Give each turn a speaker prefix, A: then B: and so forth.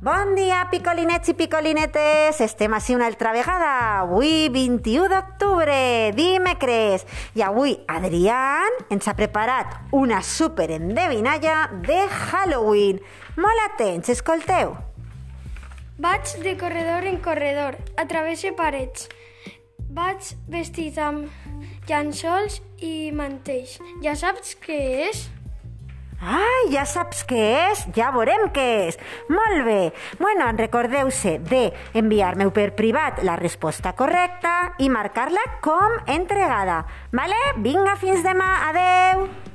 A: Bon dia, picolinets i picolinetes! Estem així una altra vegada. Avui, 21 d'octubre, dimecres. I avui, Adrián ens ha preparat una super endevinalla de Halloween. Molt atents, escolteu.
B: Vaig de corredor en corredor, atravesse parets. Vaig vestit amb llençols i mantells. Ja saps què és?
A: Ai, ja saps què és? Ja veurem què és. Molt bé. Bueno, en recordeu-se de enviar-me per privat la resposta correcta i marcar-la com entregada. Vale? Vinga, fins demà. Adeu!